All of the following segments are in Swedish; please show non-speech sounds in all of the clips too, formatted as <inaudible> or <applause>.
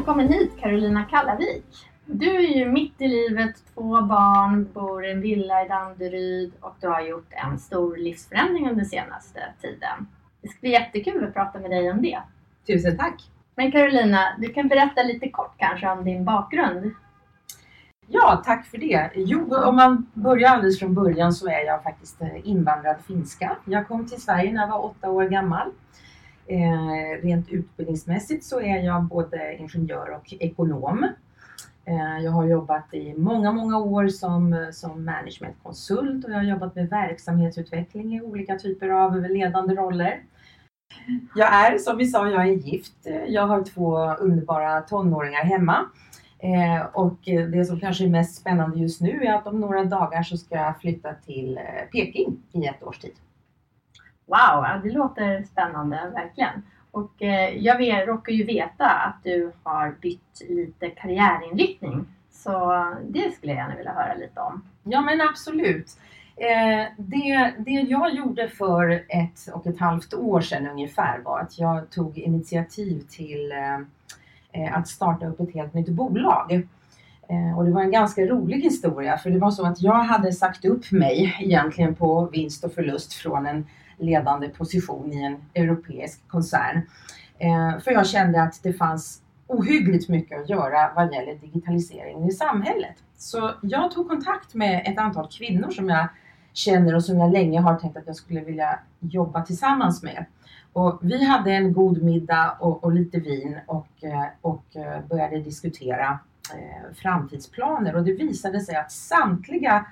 Välkommen hit Carolina Kallavik. Du är ju mitt i livet, två barn, bor i en villa i Danderyd och du har gjort en stor livsförändring under senaste tiden. Det ska bli jättekul att prata med dig om det. Tusen tack! Men Carolina, du kan berätta lite kort kanske om din bakgrund. Ja, tack för det. Jo, om man börjar alldeles från början så är jag faktiskt eh, invandrad finska. Jag kom till Sverige när jag var åtta år gammal. Eh, rent utbildningsmässigt så är jag både ingenjör och ekonom. Eh, jag har jobbat i många, många år som, som managementkonsult och jag har jobbat med verksamhetsutveckling i olika typer av ledande roller. Jag är, som vi sa, jag är gift. Jag har två underbara tonåringar hemma. Eh, och det som kanske är mest spännande just nu är att om några dagar så ska jag flytta till eh, Peking i ett års tid. Wow, det låter spännande verkligen. Och eh, jag vet, råkar ju veta att du har bytt lite karriärinriktning. Så det skulle jag gärna vilja höra lite om. Ja men absolut. Eh, det, det jag gjorde för ett och ett halvt år sedan ungefär var att jag tog initiativ till eh, att starta upp ett helt nytt bolag. Och det var en ganska rolig historia för det var så att jag hade sagt upp mig egentligen på vinst och förlust från en ledande position i en europeisk koncern. Eh, för jag kände att det fanns ohyggligt mycket att göra vad gäller digitaliseringen i samhället. Så jag tog kontakt med ett antal kvinnor som jag känner och som jag länge har tänkt att jag skulle vilja jobba tillsammans med. Och vi hade en god middag och, och lite vin och, eh, och eh, började diskutera framtidsplaner och det visade sig att samtliga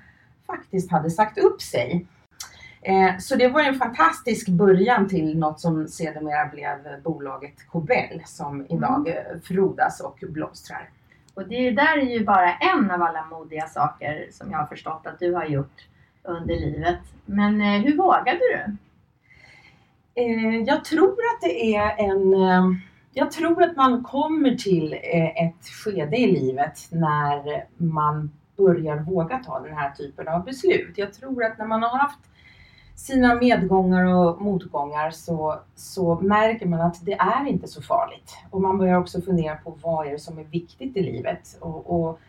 faktiskt hade sagt upp sig. Eh, så det var en fantastisk början till något som sedermera blev bolaget Cobell som idag eh, frodas och blomstrar. Och det där är ju bara en av alla modiga saker som jag har förstått att du har gjort under livet. Men eh, hur vågade du? Eh, jag tror att det är en... Eh, jag tror att man kommer till ett skede i livet när man börjar våga ta den här typen av beslut. Jag tror att när man har haft sina medgångar och motgångar så, så märker man att det är inte så farligt. Och man börjar också fundera på vad är det som är viktigt i livet. Och, och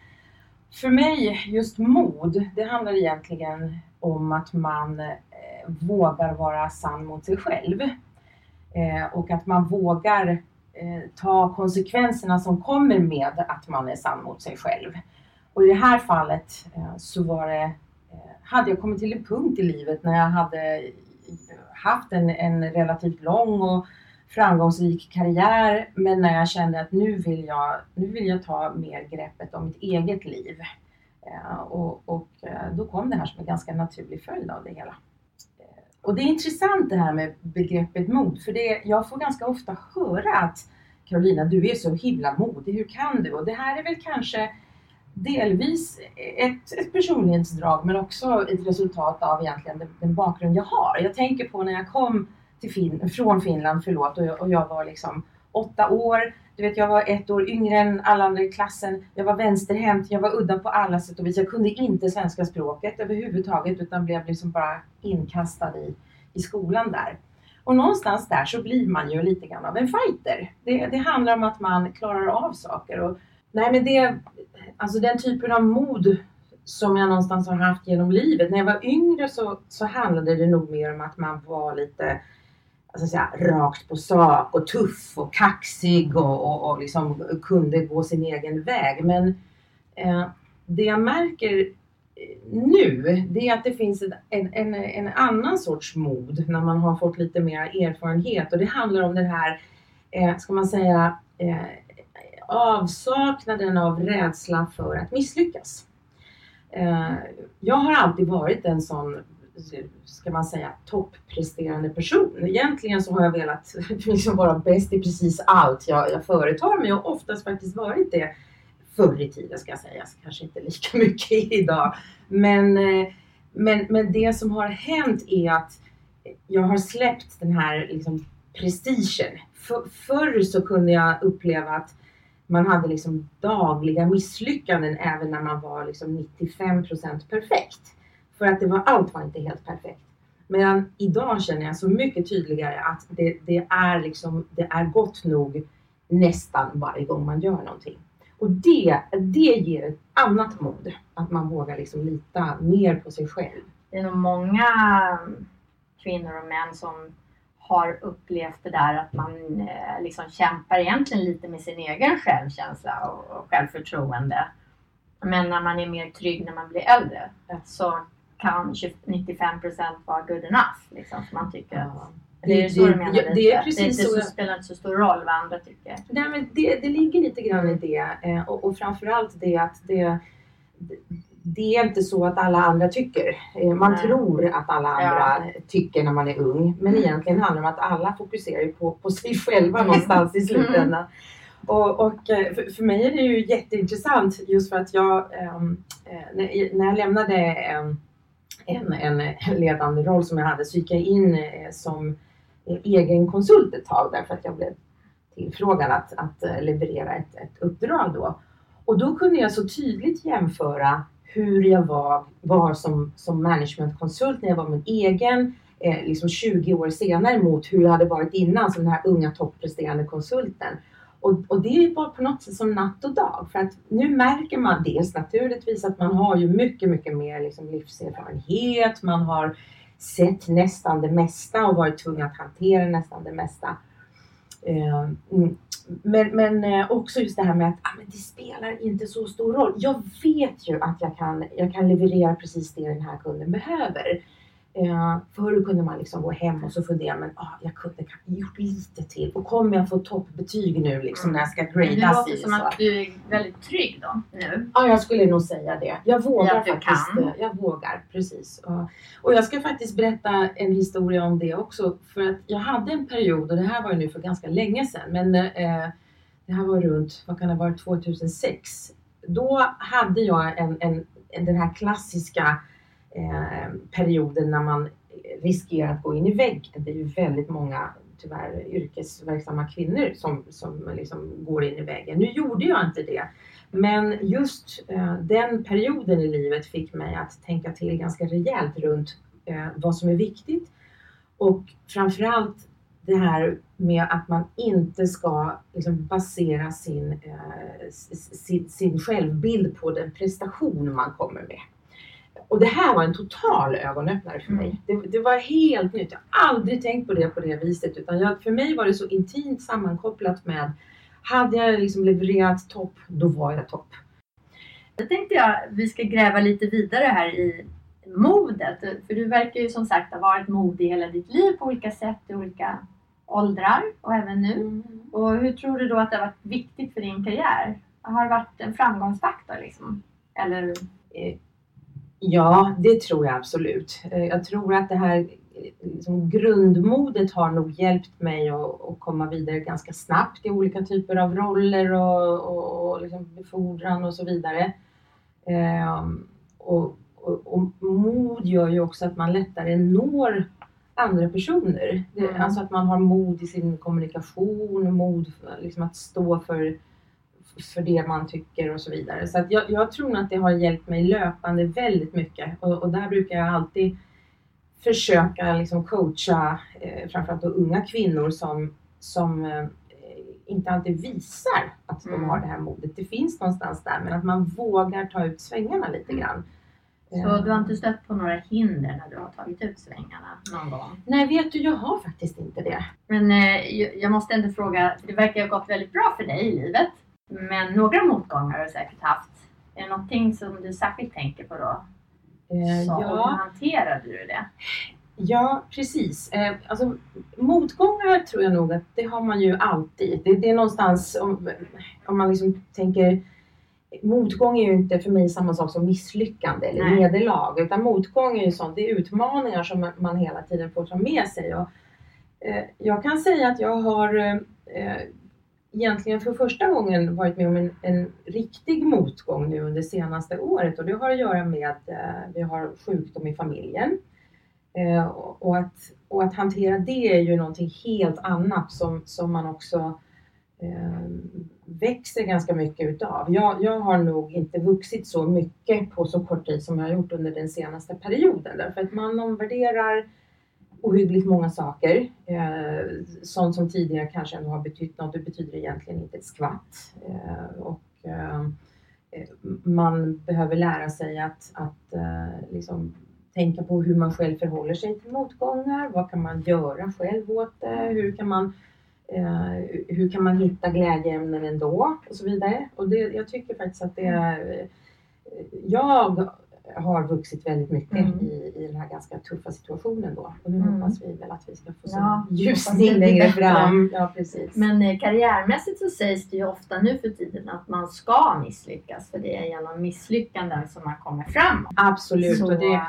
för mig, just mod, det handlar egentligen om att man eh, vågar vara sann mot sig själv. Eh, och att man vågar eh, ta konsekvenserna som kommer med att man är sann mot sig själv. Och i det här fallet eh, så var det, hade jag kommit till en punkt i livet när jag hade haft en, en relativt lång och framgångsrik karriär men när jag kände att nu vill jag, nu vill jag ta mer greppet om mitt eget liv. Eh, och, och eh, då kom det här som en ganska naturlig följd av det hela. Eh, och det är intressant det här med begreppet mod, för det, jag får ganska ofta höra att Carolina, du är så himla modig, hur kan du? Och det här är väl kanske delvis ett, ett personlighetsdrag men också ett resultat av egentligen den, den bakgrund jag har. Jag tänker på när jag kom till fin, från Finland, förlåt, och jag, och jag var liksom åtta år. Du vet, jag var ett år yngre än alla andra i klassen. Jag var vänsterhänt, jag var udda på alla sätt och vis. Jag kunde inte svenska språket överhuvudtaget utan blev liksom bara inkastad i, i skolan där. Och någonstans där så blir man ju lite grann av en fighter. Det, det handlar om att man klarar av saker. Och, nej men det, alltså den typen av mod som jag någonstans har haft genom livet. När jag var yngre så, så handlade det nog mer om att man var lite alltså säga, rakt på sak och tuff och kaxig och, och, och liksom kunde gå sin egen väg. Men eh, det jag märker eh, nu, det är att det finns en, en, en, annan sorts mod när man har fått lite mer erfarenhet och det handlar om den här, eh, ska man säga, eh, avsaknaden av rädsla för att misslyckas. Eh, jag har alltid varit en sån, ska man säga, toppresterande person. Egentligen så har jag velat <laughs> liksom vara bäst i precis allt jag, jag företar mig och oftast faktiskt varit det förr i tiden ska jag säga, kanske inte lika <laughs> mycket idag. Men, eh, men, men det som har hänt är att jag har släppt den här liksom, prestigen. För, förr så kunde jag uppleva att man hade liksom dagliga misslyckanden även när man var liksom 95% perfekt. För att det var, allt var inte helt perfekt. Medan idag känner jag så mycket tydligare att det, det, är, liksom, det är gott nog nästan varje gång man gör någonting. Och det, det ger ett annat mod, att man vågar liksom lita mer på sig själv. Det är nog många kvinnor och män som har upplevt det där att man eh, liksom kämpar egentligen lite med sin egen självkänsla och, och självförtroende. Men när man är mer trygg när man blir äldre så kan 95 procent vara good enough. Liksom, så man tycker Ja. det är så du menar det, lite. det är precis det, är inte så. så, spelar inte så stor roll vad andra tycker. Nej, men det, det ligger lite grann i det eh, och, och framförallt det att det, det är inte så att alla andra tycker. Eh, Man Nej. tror att alla andra tycker när man är ung, men Mm. egentligen handlar det om att alla fokuserar på, på sig själva någonstans i slutändan. Och, och eh, för, för mig är det ju jätteintressant just för att jag, eh, när, när jag lämnade ehm, en, en ledande roll som jag hade så gick jag in eh, som egen konsult ett tag därför att jag blev tillfrågad att, att leverera ett, ett uppdrag då. Och då kunde jag så tydligt jämföra hur jag var, var som, som managementkonsult när jag var min egen, eh, liksom 20 år senare mot hur jag hade varit innan som den här unga toppresterande konsulten. Och, och det var på något sätt som natt och dag. För att nu märker man dels naturligtvis att man har ju mycket, mycket mer liksom livserfarenhet. Man har sett nästan det mesta och varit tvungen att hantera nästan det mesta. Eh. Mm. Men, men eh, också just det här med att ah, men det spelar inte så stor roll. Jag vet ju att jag kan, jag kan leverera precis det den här kunden behöver. Eh, förr kunde man liksom gå hem och så fundera, men ah, jag kunde kanske gjort lite till. Och kommer jag få toppbetyg nu liksom när jag ska Det gradas låter i som så? att du är väldigt trygg då nu. Ja, jag skulle nog säga det. Jag vågar Ja, faktiskt. kan. eh, Jag vågar, precis. Och, och jag ska faktiskt berätta en historia om det också. För att jag hade en period, och det här var ju nu för ganska länge sedan, men eh, det här var runt, vad kan det ha varit, 2006. Då hade jag en, en, en, den här klassiska Eh, perioden när man riskerar att gå in i väggen. Det är ju väldigt många tyvärr yrkesverksamma kvinnor som, som liksom går in i väggen. Nu gjorde jag inte det. Men just eh, den perioden i livet fick mig att tänka till ganska rejält runt eh, vad som är viktigt. Och framförallt det här med att man inte ska liksom, basera sin, eh, sin, sin självbild på den prestation man kommer med. Och det här var en total ögonöppnare för mig. Det, det var helt nytt. Jag har aldrig tänkt på det på det viset. Utan jag, för mig var det så intimt sammankopplat med hade jag liksom levererat topp, då var jag topp. Då tänkte jag vi ska gräva lite vidare här i modet. För du verkar ju som sagt ha varit modig hela ditt liv på olika sätt i olika åldrar och även nu. Och hur tror du då att det har varit viktigt för din karriär? Har det varit en framgångsfaktor liksom? Eller? Ja, det tror jag absolut. Eh, Jag tror att det här eh, liksom, grundmodet har nog hjälpt mig att, att komma vidare ganska snabbt i olika typer av roller och, och, och liksom befordran och så vidare. Ehm, och, och, mod gör ju också att man lättare når andra personer. Det, Mm. Alltså att man har mod i sin kommunikation, mod liksom att stå för, för det man tycker och så vidare. Så jag, jag tror att det har hjälpt mig löpande väldigt mycket och, och där brukar jag alltid försöka liksom coacha eh, framförallt unga kvinnor som, som eh, inte alltid visar att de Mm. har det här modet. Det finns någonstans där men att man vågar ta ut svängarna lite grann. Så Eh, du har inte stött på några hinder när du har tagit ut svängarna någon gång? Nej, vet du, jag har faktiskt inte det. Men eh, jag- jag måste ändå fråga, för det verkar ha gått väldigt bra för dig i livet. Men några motgångar har du säkert haft. Är det någonting som du särskilt tänker på då? Eh, Så, Och hur ja, hanterade du det? ja, precis. Eh, alltså, motgångar tror jag nog att det har man ju alltid. Det, det är någonstans, om, om man liksom tänker Motgång är ju inte för mig samma sak som misslyckande eller Nej. nederlag. Utan motgång är ju sånt, det är utmaningar som man- man hela tiden får ta med sig. Och, eh, jag kan säga att jag har eh, egentligen för första gången varit med om en, en riktig motgång nu under senaste året och det har att göra med att eh, vi har sjukdom i familjen. Eh, och, och, att, och att hantera det är ju någonting helt annat som, som man också eh, växer ganska mycket utav. Jag, jag har nog inte vuxit så mycket på så kort tid som jag har gjort under den senaste perioden därför att man omvärderar ohyggligt många saker. Eh, sånt som tidigare kanske ändå har betytt något, det betyder egentligen inte ett skvatt. Eh, och, eh, man behöver lära sig att, att eh, liksom tänka på hur man själv förhåller sig till motgångar. Vad kan man göra själv åt det? Hur kan man, eh, hur kan man hitta glädjeämnen ändå? Och så vidare. Och det, jag tycker faktiskt att det är... Eh, jag har vuxit väldigt mycket Mm. i, i den här ganska tuffa situationen då. Och nu Mm. hoppas vi väl att vi ska få Ja, ljusning längre fram. Ja, precis. Men eh, karriärmässigt så sägs det ju ofta nu för tiden att man ska misslyckas. För det är genom misslyckanden som man kommer framåt. Absolut. Så, Och det,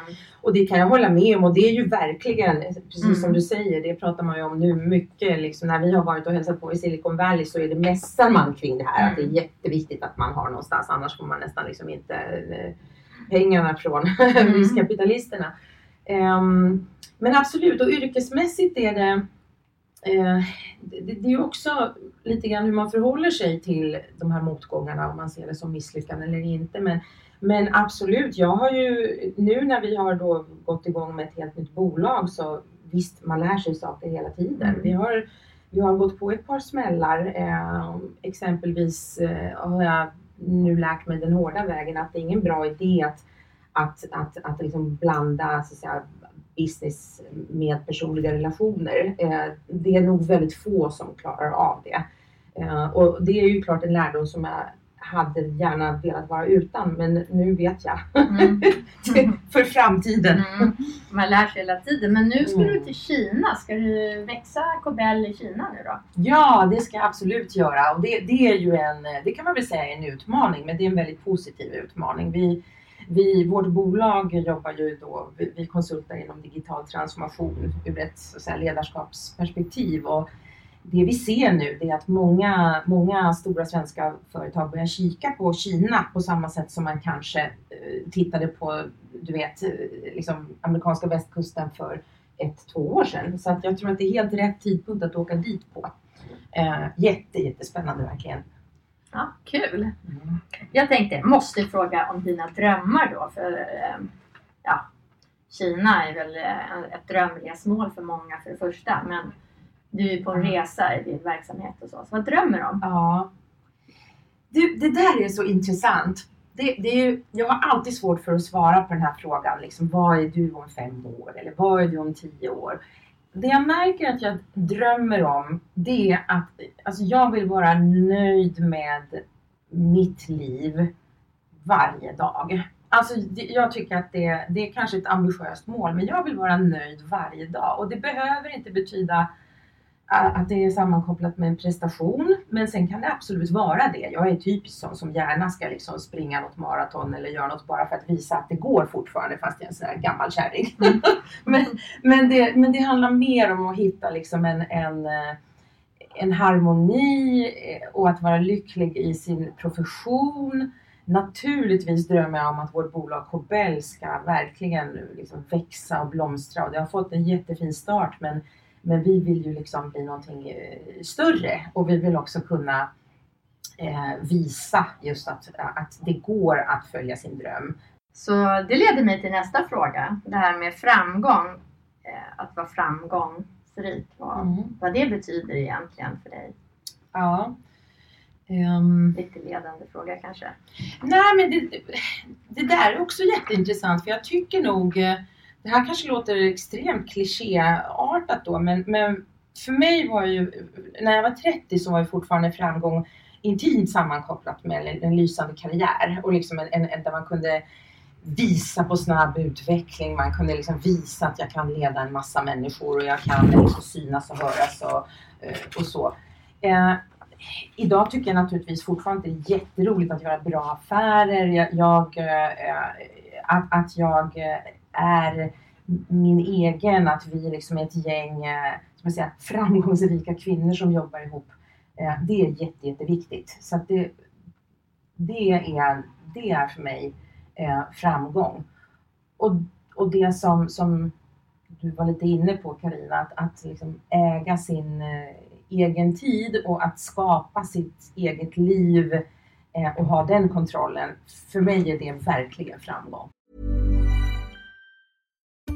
Och det kan jag hålla med om och det är ju verkligen, precis Mm. som du säger, det pratar man ju om nu mycket. Liksom, när vi har varit och hälsat på i Silicon Valley så är det mässar man kring det här. Att det är Mm. jätteviktigt att man har någonstans, annars får man nästan liksom inte eh, pengarna från <laughs> Mm. riskkapitalisterna. Ehm, men absolut, och yrkesmässigt är det eh, det, det är också lite grann hur man förhåller sig till de här motgångarna, om man ser det som misslyckande eller inte. Men men absolut, jag har ju nu när vi har då gått igång med ett helt nytt bolag så visst, man lär sig saker hela tiden. Mm. Vi, har, vi har gått på ett par smällar. Eh, exempelvis eh, har jag nu lärt mig den hårda vägen att det är ingen bra idé att, att, att, att liksom blanda så att säga, business med personliga relationer. Eh, det är nog väldigt få som klarar av det. Eh, och det är ju klart en lärdom som är hade gärna velat vara utan men nu vet jag Mm. <laughs> för framtiden. Mm. Man lär sig hela tiden. Men nu ska Mm. du till Kina. Ska du växa Cobell i Kina nu då? Ja, det ska jag absolut göra och det, det är ju en, det kan man väl säga är en utmaning men det är en väldigt positiv utmaning. Vi, vi, vårt bolag jobbar ju då, vi, vi konsultar inom digital transformation ur ett så ledarskapsperspektiv och det vi ser nu är att många, många stora svenska företag börjar kika på Kina på samma sätt som man kanske eh, tittade på, du vet, eh, liksom amerikanska västkusten för ett, två år sedan. Så att jag tror att det är helt rätt tidpunkt att åka dit på. Eh, jätte, jättespännande verkligen. Ja, kul. Jag tänkte, måste fråga om dina drömmar då. För eh, ja, Kina är väl ett drömresmål för många för det första. Men du är på en resa i din verksamhet och så. Så vad drömmer du om? Ja. Du, det där är så intressant. Det, det är ju, jag har alltid svårt för att svara på den här frågan. Liksom, vad är du om fem år? Eller vad är du om tio år? Det jag märker att jag drömmer om det är att alltså jag vill vara nöjd med mitt liv varje dag. Alltså, jag tycker att det, det är kanske ett ambitiöst mål, men jag vill vara nöjd varje dag. Och det behöver inte betyda att det är sammankopplat med en prestation. Men sen kan det absolut vara det. Jag är typiskt sån som gärna ska liksom springa något maraton eller göra något bara för att visa att det går fortfarande fast jag är en sån här gammal kärring. <laughs> men, men, det, men det handlar mer om att hitta liksom en, en, eh, en harmoni eh, och att vara lycklig i sin profession. Naturligtvis drömmer jag om att vårt bolag Kobell ska verkligen liksom växa och blomstra och det har fått en jättefin start men, men vi vill ju liksom bli någonting eh, större och vi vill också kunna eh, visa just att, att det går att följa sin dröm. Så det leder mig till nästa fråga. Det här med framgång. Eh, att vara framgångsrik. Vad, Mm. vad det betyder egentligen för dig. Ja. Ehm, Lite ledande fråga kanske. Nej men det, det där är också jätteintressant för jag tycker nog, eh, det här kanske låter extremt klichéartat då men, men för mig var ju, när jag var 30 så var ju fortfarande framgång intimt sammankopplat med en, en lysande karriär och liksom en, en, en, där man kunde visa på snabb utveckling, man kunde liksom visa att jag kan leda en massa människor och jag kan liksom synas och höras och, eh, och så. Eh, idag tycker jag naturligtvis fortfarande att det är jätteroligt att göra bra affärer. Jag, jag, eh, att, att jag eh, är min egen, att vi liksom är ett gäng eh, som säga, framgångsrika kvinnor som jobbar ihop. Eh, det är jätte, jätteviktigt. Så att det, det, är, det är för mig eh, framgång. Och, och det som, som du var lite inne på Karina, att, att liksom äga sin egen tid och att skapa sitt eget liv och ha den kontrollen. För mig är det verkligen framgång.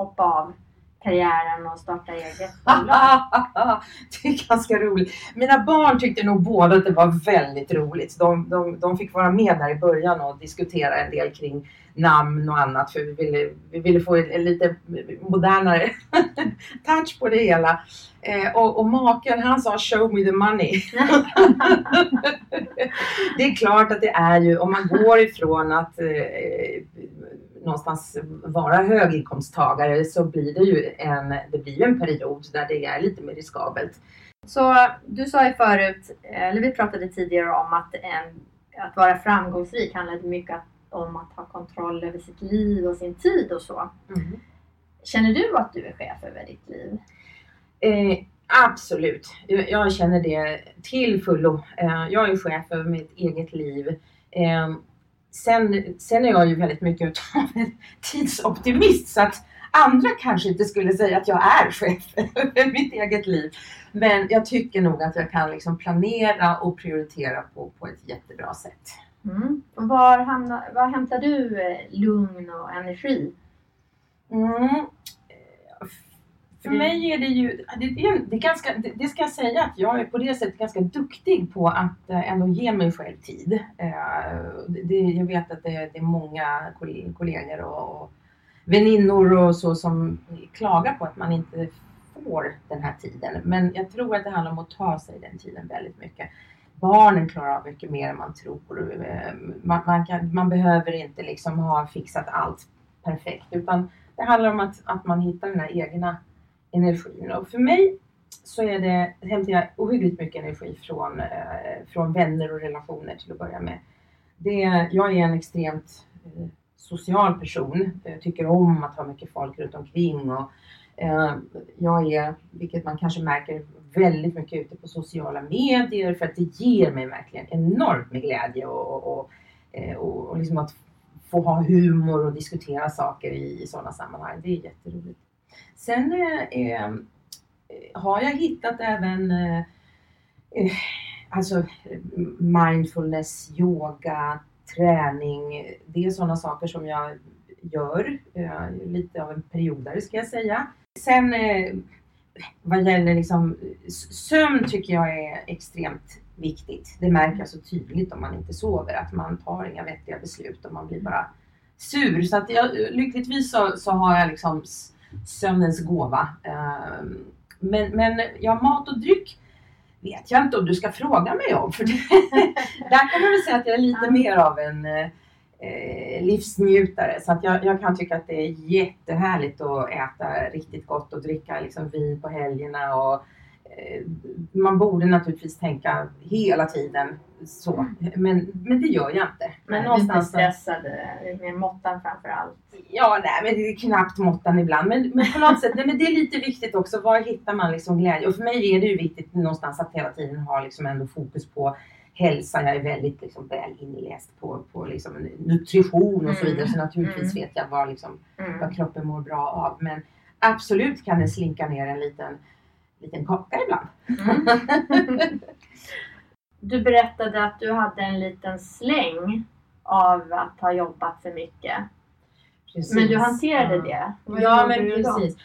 hoppade av karriären och startade eget bolag? <laughs> det är ganska roligt. Mina barn tyckte nog båda att det var väldigt roligt. De, de, de fick vara med där i början och diskutera en del kring namn och annat för vi ville, vi ville få en, en lite modernare <laughs> touch på det hela. Eh, och, och maken han sa show me the money. <laughs> det är klart att det är ju om man går ifrån att eh, någonstans vara höginkomsttagare så blir det ju en, det blir en period där det är lite mer riskabelt. Så du sa ju förut, eller vi pratade tidigare om att, en, att vara framgångsrik handlade mycket om att ha kontroll över sitt liv och sin tid och så. Känner du att du är chef över ditt liv? Eh, absolut, jag, jag känner det till fullo. Eh, jag är chef över mitt eget liv. Eh, sen, sen är jag ju väldigt mycket av en <laughs> tidsoptimist så att andra kanske inte skulle säga att jag är chef över <laughs> mitt eget liv. Men jag tycker nog att jag kan liksom planera och prioritera på, på ett jättebra sätt. Mm. Var, hamnar, var hämtar du eh, lugn och energi? Mm. För Mm. mig är det ju, det, är, det, är ganska, det, det ska jag säga att jag är på det sättet ganska duktig på att eh, ändå ge mig själv tid. Eh, det, jag vet att det, är många koll- kollegor och, och väninnor och så som klagar på att man inte får den här tiden. Men jag tror att det handlar om att ta sig den tiden väldigt mycket. Barnen klarar av mycket mer än man tror. Eh, Man, man, kan, man behöver inte liksom ha fixat allt perfekt utan det handlar om att, att man hittar den här egna energin. Och för mig så är det, hämtar jag ohyggligt mycket energi från, eh, från vänner och relationer till att börja med. Det, jag är en extremt eh, social person, jag tycker om att ha mycket folk runt omkring och eh, jag är, vilket man kanske märker, väldigt mycket ute på sociala medier för att det ger mig verkligen enormt med glädje och, och, och, eh, och, och liksom att få ha humor och diskutera saker i, i sådana sammanhang. Det är jätteroligt. Sen eh, har jag hittat även eh, eh, alltså mindfulness, yoga, träning. Det är sådana saker som jag gör. Eh, lite av en periodare ska jag säga. Sen eh, vad gäller liksom, sömn tycker jag är extremt viktigt. Det märker jag så tydligt om man inte sover, att man tar inga vettiga beslut och man blir bara sur. Så att jag, lyckligtvis så, så har jag liksom sömnens gåva. Ehm, men, men ja, mat och dryck vet jag inte om du ska fråga mig om. För <laughs> där kan man väl säga att jag är lite mer av en eh, livsnjutare. Så att jag, jag, kan tycka att det är jättehärligt att äta riktigt gott och dricka liksom vin på helgerna. Och, man borde naturligtvis tänka hela tiden så. Men, men det gör jag inte. Men någonstans... Är stressad med måttan framför allt? Ja, nej, men det är knappt måttan ibland. Men, men på något sätt, nej, men det är lite viktigt också. Var hittar man liksom glädje? Och för mig är det ju viktigt någonstans att hela tiden ha liksom ändå fokus på hälsa. Jag är väldigt liksom, väl inläst på, på liksom, nutrition och så vidare. Så mm. naturligtvis mm. vet jag vad, liksom, mm. vad kroppen mår bra av. Men absolut kan det slinka ner en liten, liten kaka ibland. Mm. Du berättade att du hade en liten släng av att ha jobbat för mycket. Precis. Men du hanterade ja. det? Vad ja, men precis.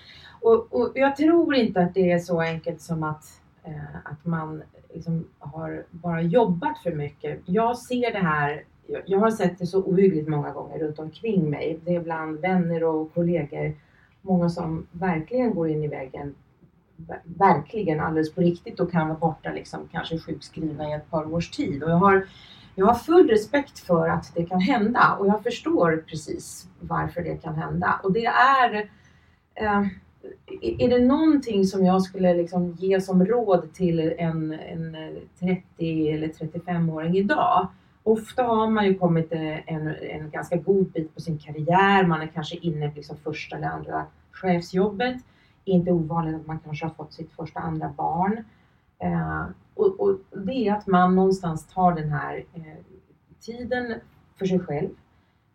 Och, och, jag tror inte att det är så enkelt som att, eh, att man liksom har bara jobbat för mycket. Jag ser det här, jag, jag har sett det så ohyggligt många gånger runt omkring mig. Det är bland vänner och kollegor. Många som verkligen går in i väggen verkligen alldeles på riktigt och kan vara borta liksom kanske sjukskrivna i ett par års tid. Och jag har, jag har full respekt för att det kan hända och jag förstår precis varför det kan hända. Och det är eh, är det någonting som jag skulle liksom ge som råd till en, en 30 eller 35-åring idag? Ofta har man ju kommit en, en ganska god bit på sin karriär. Man är kanske inne på liksom första eller andra chefsjobbet inte ovanligt att man kanske har fått sitt första andra barn. Eh, och, och, det är att man någonstans tar den här eh, tiden för sig själv.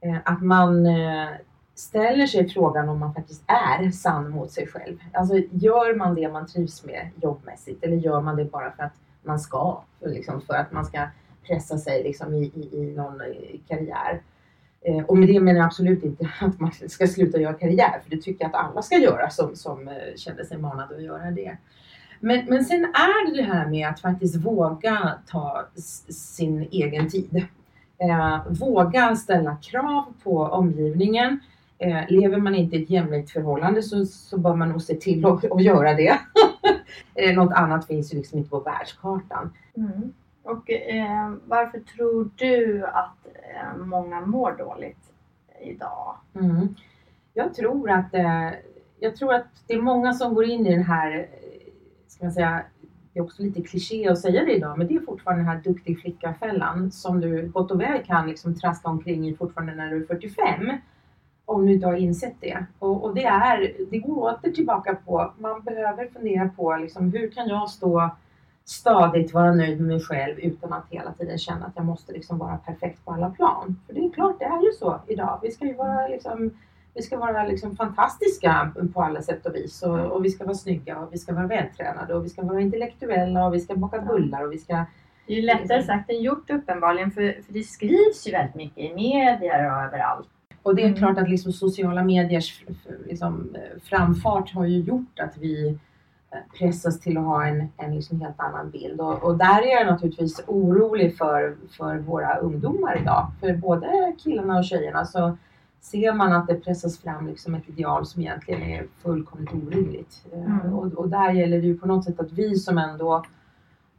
Eh, att man eh, ställer sig frågan om man faktiskt är sann mot sig själv. Alltså gör man det man trivs med jobbmässigt eller gör man det bara för att man ska, för, liksom, för att man ska pressa sig liksom, i, i, i någon eh, karriär. Eh, och med det menar jag absolut inte <laughs> att man ska sluta göra karriär, för det tycker jag att alla ska göra som, som eh, känner sig manade att göra det. Men, men sen är det det här med att faktiskt våga ta sin egen tid. Eh, våga ställa krav på omgivningen. Eh, lever man inte i ett jämlikt förhållande så, så bör man nog se till att, att göra det. <laughs> eh, något annat finns ju liksom inte på världskartan. Mm. Och eh, varför tror du att eh, många mår dåligt idag? Mm. Jag, tror att, eh, jag tror att det är många som går in i den här, eh, ska man säga, det är också lite kliché att säga det idag, men det är fortfarande den här duktig flicka-fällan som du gott och väl kan liksom traska omkring i fortfarande när du är 45. Om du inte har insett det. Och, och det, är, det går åter tillbaka på, man behöver fundera på liksom, hur kan jag stå stadigt vara nöjd med mig själv utan att hela tiden känna att jag måste liksom vara perfekt på alla plan. För det är klart, det är ju så idag. Vi ska ju vara liksom vi ska vara liksom fantastiska på alla sätt och vis och, och, vi ska vara snygga och vi ska vara vältränade och vi ska vara intellektuella och vi ska baka bullar och vi ska... Det är ju lättare sagt än gjort uppenbarligen för, för det skrivs ju väldigt mycket i medier och överallt. Och det är mm. klart att liksom sociala mediers liksom, framfart har ju gjort att vi pressas till att ha en, en liksom helt annan bild. Och, och, där är jag naturligtvis orolig för, för våra ungdomar idag. För både killarna och tjejerna så ser man att det pressas fram liksom ett ideal som egentligen är fullkomligt orimligt. Mm. Och, och, där gäller det ju på något sätt att vi som ändå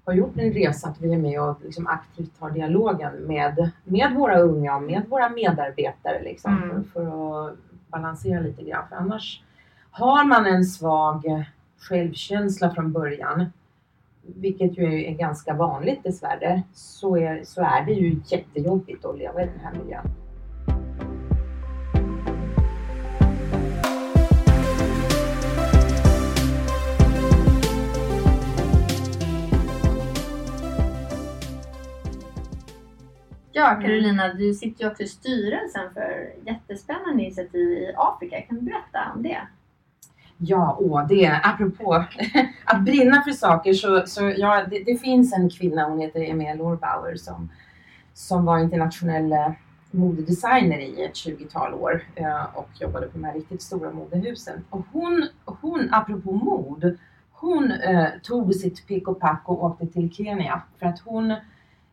har gjort en resa, att vi är med och liksom aktivt tar dialogen med, med våra unga och med våra medarbetare liksom, mm. för, för, att balansera lite grann. För annars har man en svag självkänsla från början, vilket ju är ganska vanligt dessvärre, så är, så är det ju jättejobbigt att leva i den här miljön. Ja, Carolina, du sitter ju också i styrelsen för jättespännande initiativ i Afrika. Kan du berätta om det? Ja, åh, det apropå <laughs> att brinna för saker så, så ja, det, det finns en kvinna, hon heter Emilia Lorbauer som, som var internationell eh, modedesigner i ett 20-tal år eh, och jobbade på de här riktigt stora modehusen. Och hon, hon apropå mod, hon eh, tog sitt pick och pack och åkte till Kenya för att hon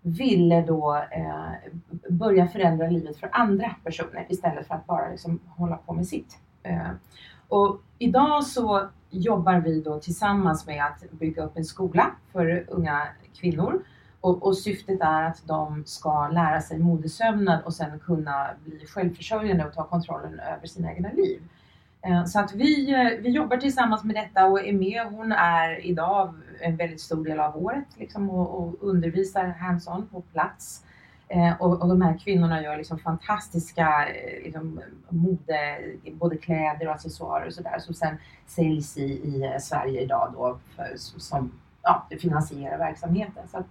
ville då eh, börja förändra livet för andra personer istället för att bara liksom hålla på med sitt. Eh, och idag så jobbar vi då tillsammans med att bygga upp en skola för unga kvinnor och, och, syftet är att de ska lära sig modesömnad och sen kunna bli självförsörjande och ta kontrollen över sina egna liv. Eh, så att vi, eh, vi jobbar tillsammans med detta och är med. Hon är idag en väldigt stor del av året liksom, och, och undervisar hands-on på plats. Eh, och, och, de här kvinnorna gör liksom fantastiska eh, liksom, mode, både kläder och accessoarer och sådär som sen säljs i, i eh, Sverige idag då för, som ja, finansierar verksamheten. Så att,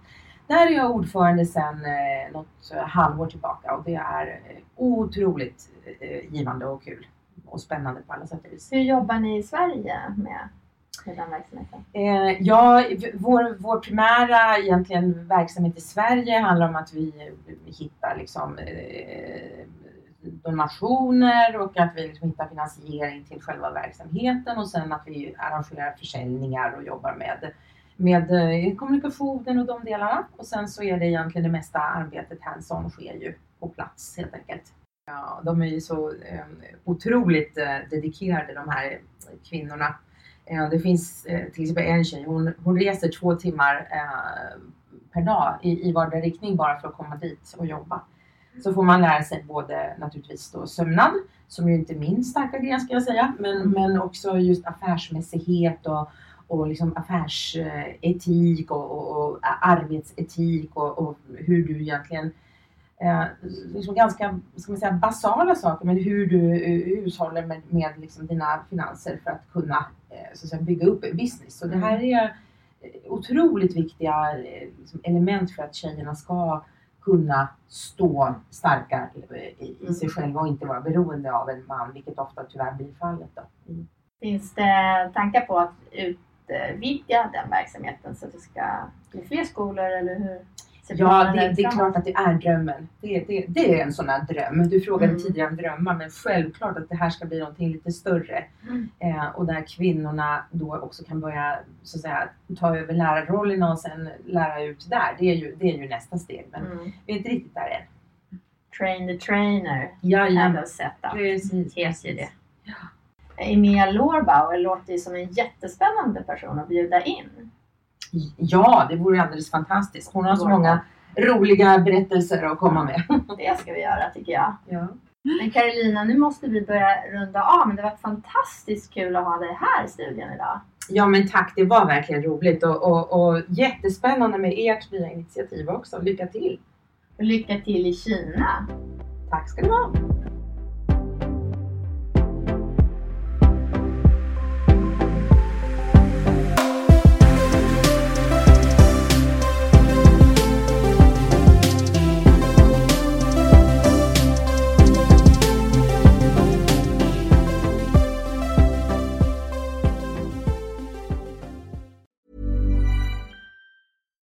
där är jag ordförande sedan eh, något eh, halvår tillbaka och det är eh, otroligt eh, givande och kul och spännande på alla sätt och vis. Hur jobbar ni i Sverige med, med den verksamheten? Eh, ja, vår, vår primära egentligen verksamhet i Sverige handlar om att vi, hittar liksom, eh, donationer och att vi liksom hittar finansiering till själva verksamheten och sen att vi arrangerar försäljningar och jobbar med med eh, kommunikationen och de delarna. Och sen så är det egentligen det mesta arbetet hands-on sker ju på plats helt enkelt. Ja, de är ju så eh, otroligt eh, dedikerade de här kvinnorna. Eh, det finns eh, till exempel en tjej, hon, hon reser två timmar eh, per dag i, i vardera riktning bara för att komma dit och jobba. Så får man lära sig både naturligtvis då sömnad, som ju inte är min starka gren ska jag säga, men, mm. men också just affärsmässighet och, och liksom affärsetik och, och, och arbetsetik och, och hur du egentligen eh, liksom ganska ska man säga, basala saker, men hur du eh, hushåller med, med liksom dina finanser för att kunna eh, så att säga, bygga upp en business. Så det här mm. är eh, otroligt viktiga eh, liksom, element för att tjejerna ska kunna stå starka i, i sig mm. själva och inte vara beroende av en man, vilket ofta tyvärr blir fallet. Då. Mm. Finns det tankar på att utvidga den verksamheten så att det ska bli fler skolor eller hur? Ja, det, det, är klart att det är drömmen. Det, det, det är en sån här dröm. Du frågade mm. tidigare om drömmar, men självklart att det här ska bli någonting lite större. Mm. Eh, och där kvinnorna då också kan börja så att säga, ta över lärarrollerna och sen lära ut där. Det är ju, det är ju nästa steg, men mm. vi är inte riktigt där än. Train the trainer. Ja, ja. Precis. Heter det. Ja. Emilia Lårbauer låter ju som en jättespännande person att bjuda in. Ja, det vore alldeles fantastiskt. Hon har så många roliga berättelser att komma med. <laughs> Det ska vi göra tycker jag. Ja. Men Carolina, nu måste vi börja runda av. Men det var fantastiskt kul att ha dig här i studion idag. Ja men tack, det var verkligen roligt och, och, och jättespännande med ert nya initiativ också. Lycka till! Och lycka till i Kina! Tack ska du ha!